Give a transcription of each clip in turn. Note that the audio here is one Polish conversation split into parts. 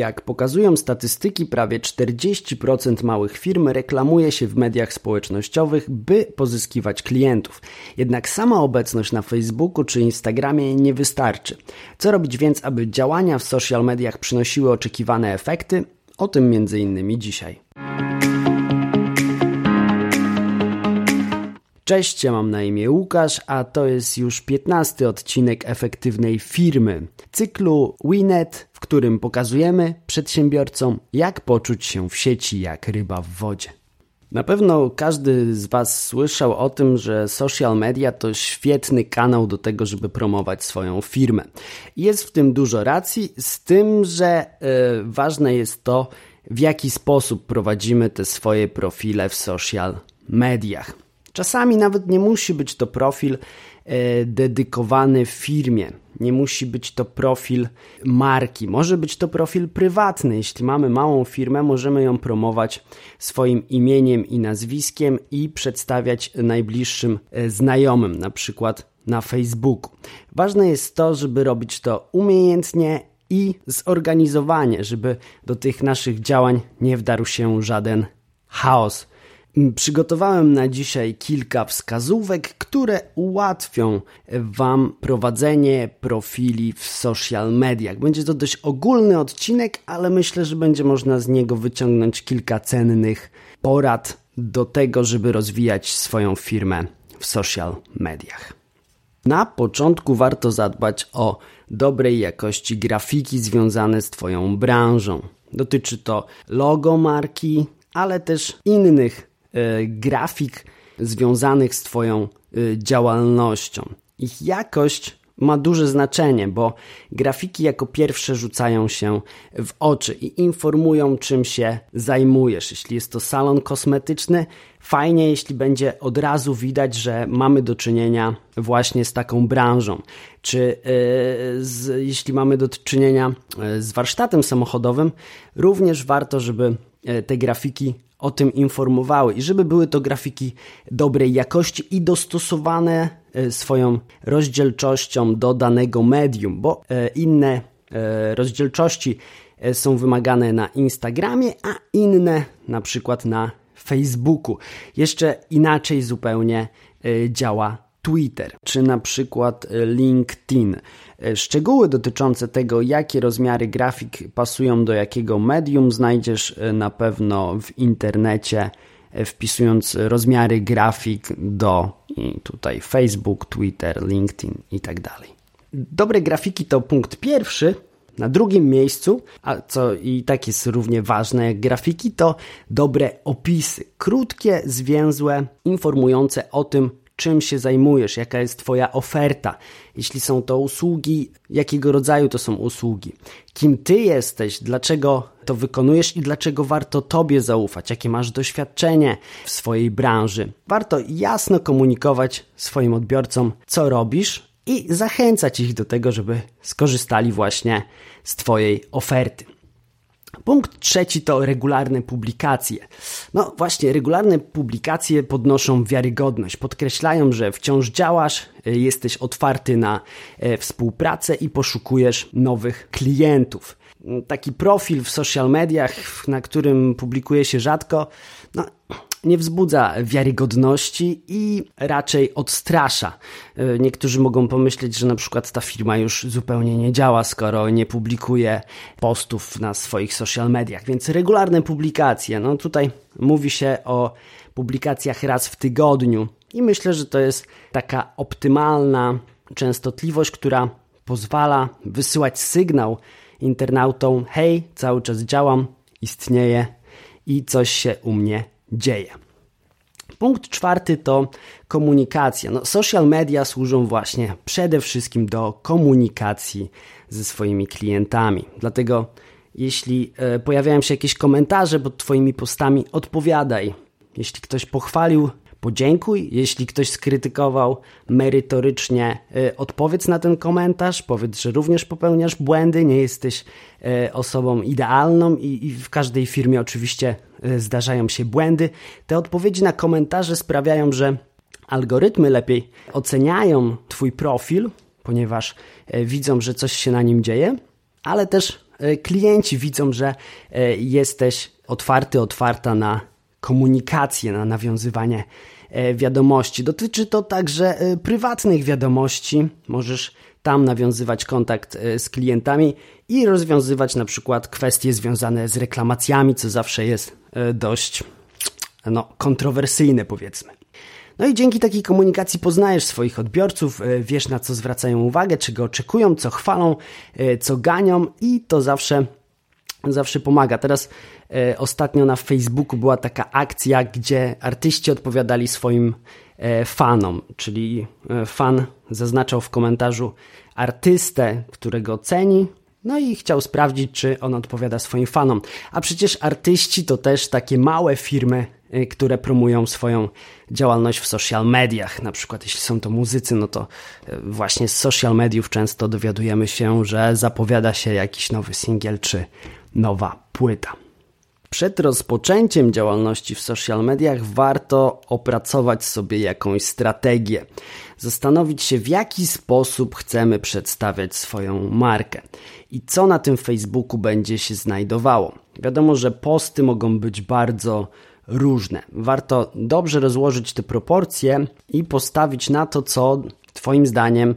Jak pokazują statystyki, prawie 40% małych firm reklamuje się w mediach społecznościowych, by pozyskiwać klientów. Jednak sama obecność na Facebooku czy Instagramie nie wystarczy. Co robić więc, aby działania w social mediach przynosiły oczekiwane efekty? O tym m.in. dzisiaj. Cześć, ja mam na imię Łukasz, a to jest już 15 odcinek efektywnej firmy, cyklu Winet, w którym pokazujemy przedsiębiorcom, jak poczuć się w sieci jak ryba w wodzie. Na pewno każdy z Was słyszał o tym, że social media to świetny kanał do tego, żeby promować swoją firmę. Jest w tym dużo racji, z tym, że yy, ważne jest to, w jaki sposób prowadzimy te swoje profile w social mediach. Czasami nawet nie musi być to profil e, dedykowany firmie, nie musi być to profil marki, może być to profil prywatny. Jeśli mamy małą firmę, możemy ją promować swoim imieniem i nazwiskiem i przedstawiać najbliższym e, znajomym, na przykład na Facebooku. Ważne jest to, żeby robić to umiejętnie i zorganizowanie, żeby do tych naszych działań nie wdarł się żaden chaos Przygotowałem na dzisiaj kilka wskazówek, które ułatwią Wam prowadzenie profili w social mediach. Będzie to dość ogólny odcinek, ale myślę, że będzie można z niego wyciągnąć kilka cennych porad do tego, żeby rozwijać swoją firmę w social mediach. Na początku warto zadbać o dobrej jakości grafiki związane z Twoją branżą. Dotyczy to logo marki, ale też innych grafik związanych z Twoją e, działalnością. Ich jakość ma duże znaczenie, bo grafiki jako pierwsze rzucają się w oczy i informują, czym się zajmujesz. Jeśli jest to salon kosmetyczny, fajnie, jeśli będzie od razu widać, że mamy do czynienia właśnie z taką branżą. Czy yy, z, jeśli mamy do czynienia z warsztatem samochodowym, również warto, żeby te grafiki o tym informowały i żeby były to grafiki dobrej jakości i dostosowane e, swoją rozdzielczością do danego medium, bo e, inne e, rozdzielczości są wymagane na Instagramie, a inne na przykład na Facebooku. Jeszcze inaczej zupełnie działa Twitter czy na przykład e, LinkedIn. E, szczegóły dotyczące tego, jakie rozmiary grafik pasują do jakiego medium, znajdziesz e, na pewno w internecie, wpisując rozmiary grafik do tutaj Facebook, Twitter, LinkedIn i tak. Dobre grafiki to punkt pierwszy. Na drugim miejscu, a co i tak jest równie ważne jak grafiki, to dobre opisy. Krótkie, zwięzłe, informujące o tym, czym się zajmujesz, jaka jest Twoja oferta, jeśli są to usługi, jakiego rodzaju to są usługi, kim Ty jesteś, dlaczego to wykonujesz i dlaczego warto Tobie zaufać, jakie masz doświadczenie w swojej branży. Warto jasno komunikować swoim odbiorcom, co robisz i zachęcać ich do tego, żeby skorzystali właśnie z Twojej oferty. Punkt trzeci to regularne publikacje. No właśnie, regularne publikacje podnoszą wiarygodność, podkreślają, że wciąż działasz, e, jesteś otwarty na e, współpracę i poszukujesz nowych klientów. Taki profil w social mediach, na którym publikuje się rzadko, no, nie wzbudza wiarygodności i raczej odstrasza. E, niektórzy mogą pomyśleć, że na przykład ta firma już zupełnie nie działa, skoro nie publikuje postów na swoich social mediach. Więc regularne publikacje. No tutaj mówi się o publikacjach raz w tygodniu i myślę, że to jest taka optymalna częstotliwość, która pozwala wysyłać sygnał internautom: hej, cały czas działam, istnieję i coś się u mnie dzieje. Punkt czwarty to komunikacja. No, social media służą właśnie przede wszystkim do komunikacji ze swoimi klientami. Dlatego jeśli e, pojawiają się jakieś komentarze pod Twoimi postami, odpowiadaj. Jeśli ktoś pochwalił podziękuj. Jeśli ktoś skrytykował merytorycznie, e, odpowiedz na ten komentarz, powiedz, że również popełniasz błędy, nie jesteś e, osobą idealną i, w każdej firmie oczywiście e, zdarzają się błędy. Te odpowiedzi na komentarze sprawiają, że algorytmy lepiej oceniają Twój profil, ponieważ widzą, że coś się na nim dzieje, ale też klienci widzą, że jesteś otwarty, otwarta na komunikację, na nawiązywanie wiadomości. Dotyczy to także prywatnych wiadomości. Możesz tam nawiązywać kontakt z klientami i rozwiązywać na przykład kwestie związane z reklamacjami, co zawsze jest dość no, kontrowersyjne, powiedzmy. No i dzięki takiej komunikacji poznajesz swoich odbiorców, e, wiesz na co zwracają uwagę, czego oczekują, co chwalą, e, co ganią i to zawsze, zawsze pomaga. Teraz e, ostatnio na Facebooku była taka akcja, gdzie artyści odpowiadali swoim fanom, czyli fan zaznaczał w komentarzu artystę, którego ceni, no i chciał sprawdzić, czy on odpowiada swoim fanom. A przecież artyści to też takie małe firmy Y, które promują swoją działalność w social mediach. Na przykład, jeśli są to muzycy, no to y, właśnie z social mediów często dowiadujemy się, że zapowiada się jakiś nowy singiel czy nowa płyta. Przed rozpoczęciem działalności w social mediach warto opracować sobie jakąś strategię, zastanowić się, w jaki sposób chcemy przedstawiać swoją markę i co na tym Facebooku będzie się znajdowało. Wiadomo, że posty mogą być bardzo różne. Warto dobrze rozłożyć te proporcje i postawić na to, co Twoim zdaniem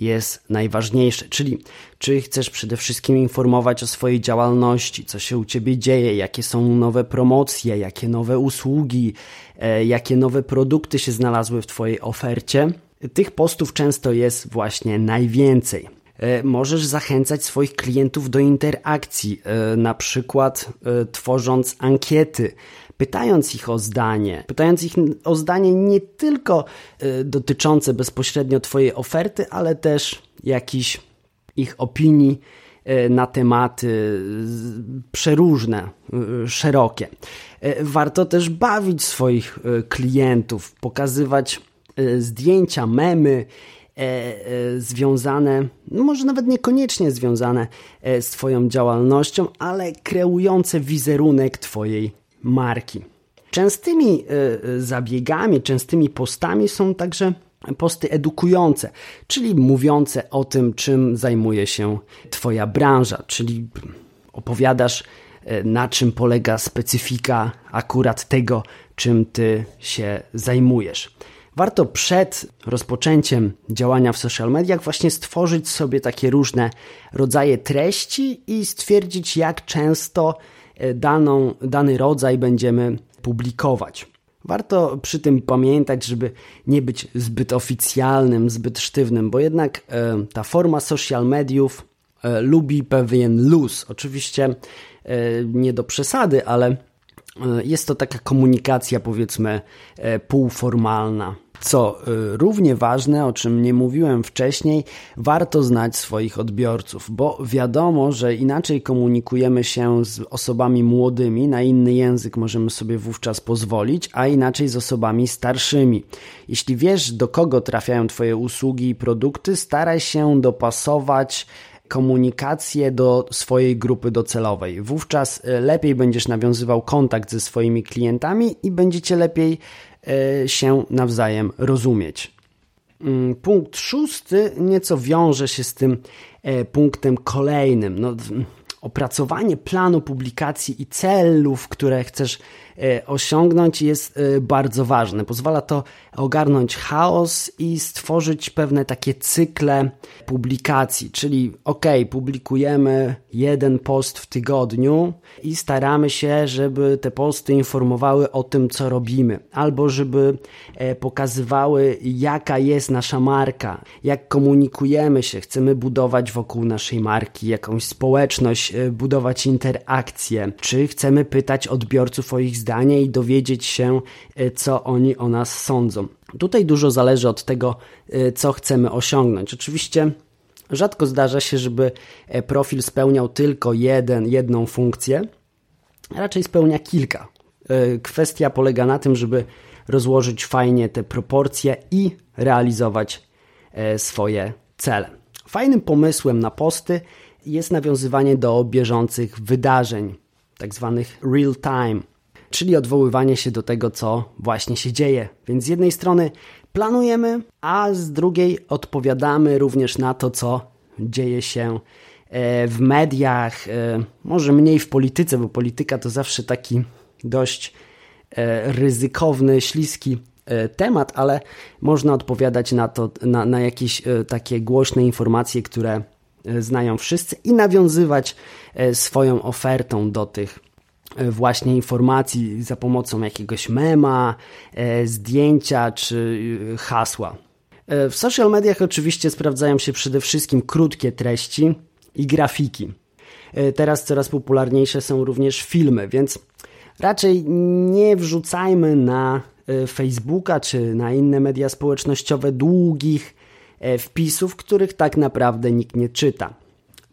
jest najważniejsze. Czyli, czy chcesz przede wszystkim informować o swojej działalności, co się u Ciebie dzieje, jakie są nowe promocje, jakie nowe usługi, e, jakie nowe produkty się znalazły w Twojej ofercie. Tych postów często jest właśnie najwięcej. E, możesz zachęcać swoich klientów do interakcji, e, na przykład tworząc ankiety, pytając ich o zdanie, pytając ich o zdanie nie tylko y, dotyczące bezpośrednio Twojej oferty, ale też jakichś ich opinii y, na tematy przeróżne, y, szerokie. Warto też bawić swoich klientów, pokazywać zdjęcia, memy, związane, no może nawet niekoniecznie związane z Twoją działalnością, ale kreujące wizerunek Twojej marki. Częstymi e, e, zabiegami, częstymi postami są także posty edukujące, czyli mówiące o tym, czym zajmuje się Twoja branża, czyli opowiadasz, e, na czym polega specyfika akurat tego, czym Ty się zajmujesz. Warto przed rozpoczęciem działania w social mediach właśnie stworzyć sobie takie różne rodzaje treści i stwierdzić, jak często daną, dany rodzaj będziemy publikować. Warto przy tym pamiętać, żeby nie być zbyt oficjalnym, zbyt sztywnym, bo jednak e, ta forma social mediów e, lubi pewien luz. Oczywiście e, nie do przesady, ale e, jest to taka komunikacja, powiedzmy, e, półformalna. Co y, równie ważne, o czym nie mówiłem wcześniej, warto znać swoich odbiorców, bo wiadomo, że inaczej komunikujemy się z osobami młodymi, na inny język możemy sobie wówczas pozwolić, a inaczej z osobami starszymi. Jeśli wiesz, do kogo trafiają Twoje usługi i produkty, staraj się dopasować komunikację do swojej grupy docelowej. Wówczas y, lepiej będziesz nawiązywał kontakt ze swoimi klientami i będziecie lepiej się nawzajem rozumieć. Mm, punkt szósty nieco wiąże się z tym e, punktem kolejnym. No, opracowanie planu publikacji i celów, które chcesz e, osiągnąć, jest e, bardzo ważne. Pozwala to ogarnąć chaos i stworzyć pewne takie cykle publikacji, czyli ok, publikujemy jeden post w tygodniu i staramy się, żeby te posty informowały o tym, co robimy, albo żeby e, pokazywały, jaka jest nasza marka, jak komunikujemy się, chcemy budować wokół naszej marki jakąś społeczność, E, budować interakcje, czy chcemy pytać odbiorców o ich zdanie i dowiedzieć się, e, co oni o nas sądzą. Tutaj dużo zależy od tego, e, co chcemy osiągnąć. Oczywiście rzadko zdarza się, żeby profil spełniał tylko jeden, jedną funkcję, raczej spełnia kilka. Kwestia polega na tym, żeby rozłożyć fajnie te proporcje i realizować swoje cele. Fajnym pomysłem na posty jest nawiązywanie do bieżących wydarzeń, tak zwanych real time, czyli odwoływanie się do tego, co właśnie się dzieje. Więc z jednej strony planujemy, a z drugiej odpowiadamy również na to, co dzieje się w mediach, może mniej w polityce, bo polityka to zawsze taki dość ryzykowny, śliski temat, ale można odpowiadać na to, na, na jakieś takie głośne informacje, które znają wszyscy i nawiązywać swoją ofertą do tych E, właśnie informacji za pomocą jakiegoś mema, e, zdjęcia czy e, hasła. W social mediach oczywiście sprawdzają się przede wszystkim krótkie treści i grafiki. Teraz coraz popularniejsze są również filmy, więc raczej nie wrzucajmy na Facebooka czy na inne media społecznościowe długich wpisów, których tak naprawdę nikt nie czyta.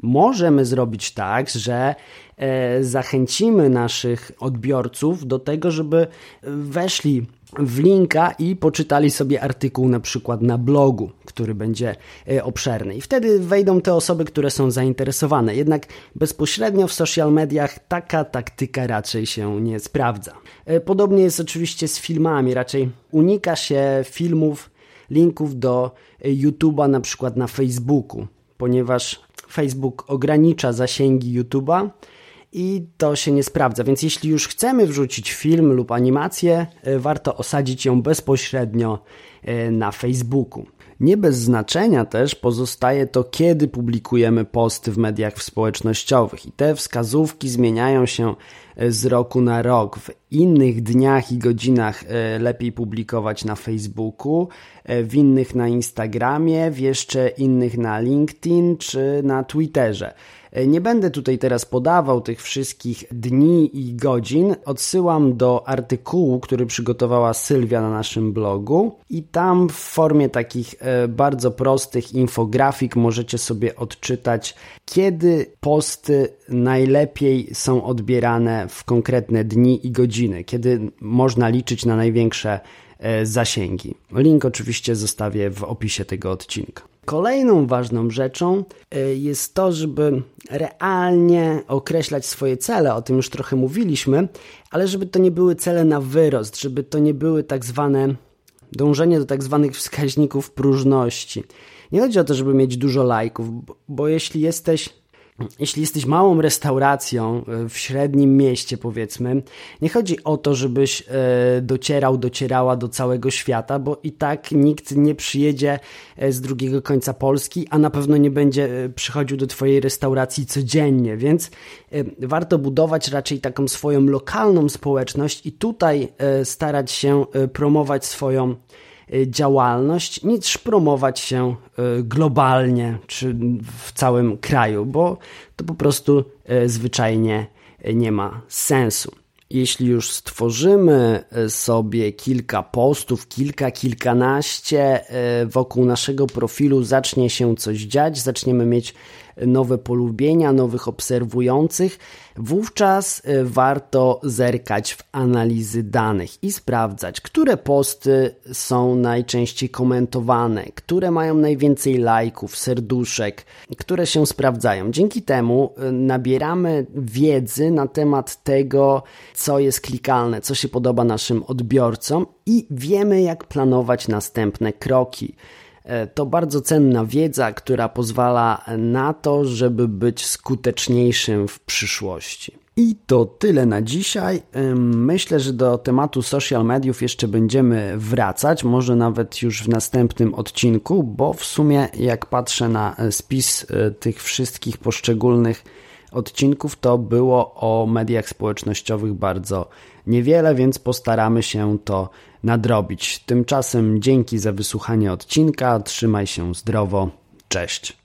Możemy zrobić tak, że e, zachęcimy naszych odbiorców do tego, żeby weszli w linka i poczytali sobie artykuł na przykład na blogu, który będzie e, obszerny. I wtedy wejdą te osoby, które są zainteresowane. Jednak bezpośrednio w social mediach taka taktyka raczej się nie sprawdza. E, podobnie jest oczywiście z filmami. Raczej unika się filmów, linków do YouTube'a na przykład na Facebooku, ponieważ Facebook ogranicza zasięgi YouTube'a i to się nie sprawdza. Więc jeśli już chcemy wrzucić film lub animację, e, warto osadzić ją bezpośrednio e, na Facebooku. Nie bez znaczenia też pozostaje to, kiedy publikujemy posty w mediach społecznościowych i te wskazówki zmieniają się e, z roku na rok. W innych dniach i godzinach e, lepiej publikować na Facebooku, e, w innych na Instagramie, w jeszcze innych na LinkedIn czy na Twitterze. E, nie będę tutaj teraz podawał tych wszystkich dni i godzin. Odsyłam do artykułu, który przygotowała Sylwia na naszym blogu i tam w formie takich e, bardzo prostych infografik możecie sobie odczytać, kiedy posty najlepiej są odbierane w konkretne dni i godziny, kiedy można liczyć na największe e, zasięgi. Link oczywiście zostawię w opisie tego odcinka. Kolejną ważną rzeczą e, jest to, żeby realnie określać swoje cele, o tym już trochę mówiliśmy, ale żeby to nie były cele na wyrost, żeby to nie były tak zwane dążenie do tak zwanych wskaźników próżności. Nie chodzi o to, żeby mieć dużo lajków, bo jeśli jesteś jeśli jesteś małą restauracją e, w średnim mieście, powiedzmy, nie chodzi o to, żebyś e, docierał, docierała do całego świata, bo i tak nikt nie przyjedzie e, z drugiego końca Polski, a na pewno nie będzie przychodził do Twojej restauracji codziennie, więc warto budować raczej taką swoją lokalną społeczność i tutaj starać się promować swoją działalność, niż promować się y, globalnie czy w całym kraju, bo to po prostu y, zwyczajnie nie ma sensu. Jeśli już stworzymy sobie kilka postów, kilka, kilkanaście wokół naszego profilu, zacznie się coś dziać, zaczniemy mieć nowe polubienia, nowych obserwujących, wówczas y, warto zerkać w analizy danych i sprawdzać, które posty są najczęściej komentowane, które mają najwięcej lajków, serduszek, które się sprawdzają. Dzięki temu y, nabieramy wiedzy na temat tego, co jest klikalne, co się podoba naszym odbiorcom i wiemy, jak planować następne kroki. E, to bardzo cenna wiedza, która pozwala na to, żeby być skuteczniejszym w przyszłości. I to tyle na dzisiaj. Myślę, że do tematu social mediów jeszcze będziemy wracać, może nawet już w następnym odcinku, bo w sumie jak patrzę na spis e, tych wszystkich poszczególnych odcinków, to było o mediach społecznościowych bardzo niewiele, więc postaramy się to nadrobić. Tymczasem dzięki za wysłuchanie odcinka, trzymaj się zdrowo, cześć.